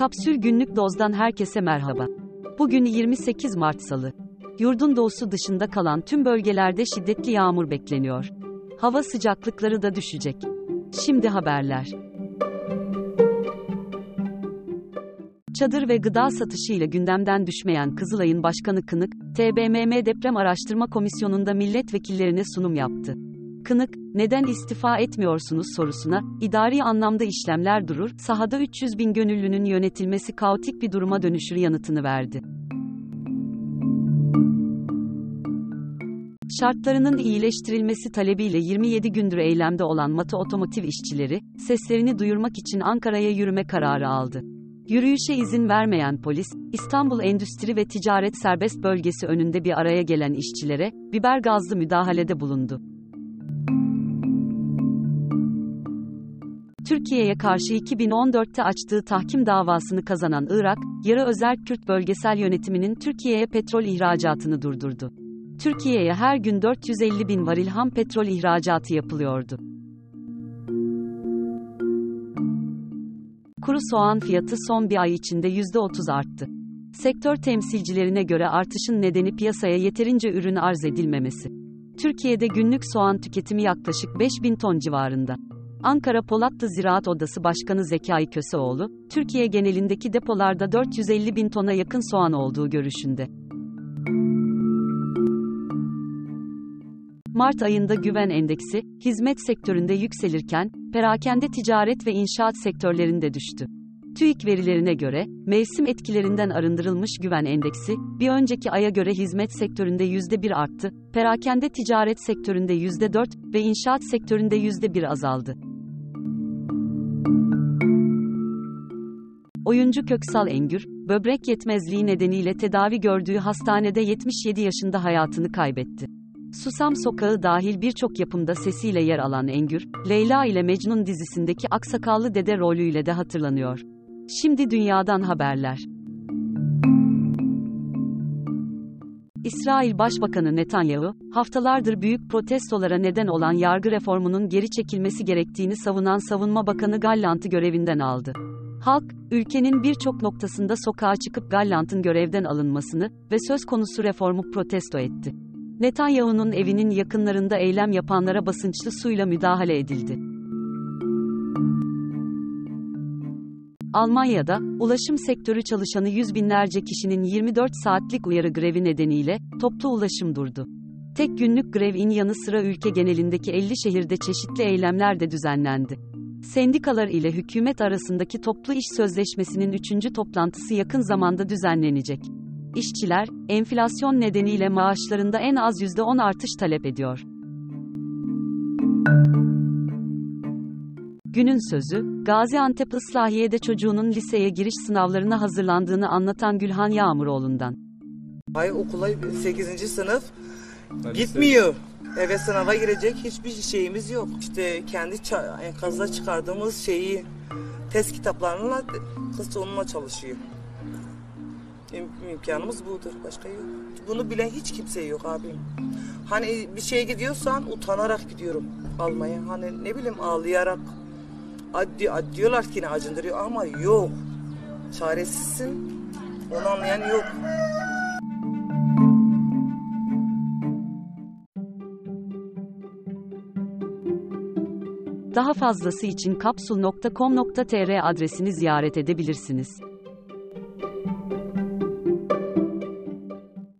Kapsül Günlük Doz'dan herkese merhaba. Bugün 28 Mart Salı. Yurdun doğusu dışında kalan tüm bölgelerde şiddetli yağmur bekleniyor. Hava sıcaklıkları da düşecek. Şimdi haberler. Çadır ve gıda satışı ile gündemden düşmeyen Kızılay'ın başkanı Kınık, TBMM Deprem Araştırma Komisyonu'nda milletvekillerine sunum yaptı. Kınık, neden istifa etmiyorsunuz sorusuna, idari anlamda işlemler durur, sahada 300 bin gönüllünün yönetilmesi kaotik bir duruma dönüşür yanıtını verdi. Şartlarının iyileştirilmesi talebiyle 27 gündür eylemde olan Mata Otomotiv işçileri, seslerini duyurmak için Ankara'ya yürüme kararı aldı. Yürüyüşe izin vermeyen polis, İstanbul Endüstri ve Ticaret Serbest Bölgesi önünde bir araya gelen işçilere, biber gazlı müdahalede bulundu. Türkiye'ye karşı 2014'te açtığı tahkim davasını kazanan Irak, yarı özel Kürt bölgesel yönetiminin Türkiye'ye petrol ihracatını durdurdu. Türkiye'ye her gün 450 bin varil ham petrol ihracatı yapılıyordu. Kuru soğan fiyatı son bir ay içinde %30 arttı. Sektör temsilcilerine göre artışın nedeni piyasaya yeterince ürün arz edilmemesi. Türkiye'de günlük soğan tüketimi yaklaşık 5000 ton civarında. Ankara Polatlı Ziraat Odası Başkanı Zekai Köseoğlu, Türkiye genelindeki depolarda 450 bin tona yakın soğan olduğu görüşünde. Mart ayında güven endeksi, hizmet sektöründe yükselirken, perakende ticaret ve inşaat sektörlerinde düştü. TÜİK verilerine göre, mevsim etkilerinden arındırılmış güven endeksi, bir önceki aya göre hizmet sektöründe %1 arttı, perakende ticaret sektöründe %4 ve inşaat sektöründe %1 azaldı. Oyuncu Köksal Engür, böbrek yetmezliği nedeniyle tedavi gördüğü hastanede 77 yaşında hayatını kaybetti. Susam Sokağı dahil birçok yapımda sesiyle yer alan Engür, Leyla ile Mecnun dizisindeki aksakallı dede rolüyle de hatırlanıyor. Şimdi dünyadan haberler. İsrail Başbakanı Netanyahu, haftalardır büyük protestolara neden olan yargı reformunun geri çekilmesi gerektiğini savunan Savunma Bakanı Gallant'ı görevinden aldı. Halk, ülkenin birçok noktasında sokağa çıkıp Gallant'ın görevden alınmasını ve söz konusu reformu protesto etti. Netanyahu'nun evinin yakınlarında eylem yapanlara basınçlı suyla müdahale edildi. Almanya'da, ulaşım sektörü çalışanı yüz binlerce kişinin 24 saatlik uyarı grevi nedeniyle, toplu ulaşım durdu. Tek günlük grevin yanı sıra ülke genelindeki 50 şehirde çeşitli eylemler de düzenlendi. Sendikalar ile hükümet arasındaki toplu iş sözleşmesinin üçüncü toplantısı yakın zamanda düzenlenecek. İşçiler, enflasyon nedeniyle maaşlarında en az %10 artış talep ediyor. Günün sözü, Gaziantep Islahiye'de çocuğunun liseye giriş sınavlarına hazırlandığını anlatan Gülhan Yağmuroğlu'ndan. Ay okula 8. sınıf gitmiyor. Eve sınava girecek hiçbir şeyimiz yok. İşte kendi enkazda çıkardığımız şeyi test kitaplarıyla kız onunla çalışıyor. İm- imkanımız budur. Başka yok. Bunu bilen hiç kimse yok abim. Hani bir şeye gidiyorsan utanarak gidiyorum almaya. Hani ne bileyim ağlayarak. Addi, ad, diyorlar ki ne acındırıyor ama yok. Çaresizsin. Onu anlayan yok. Daha fazlası için kapsul.com.tr adresini ziyaret edebilirsiniz.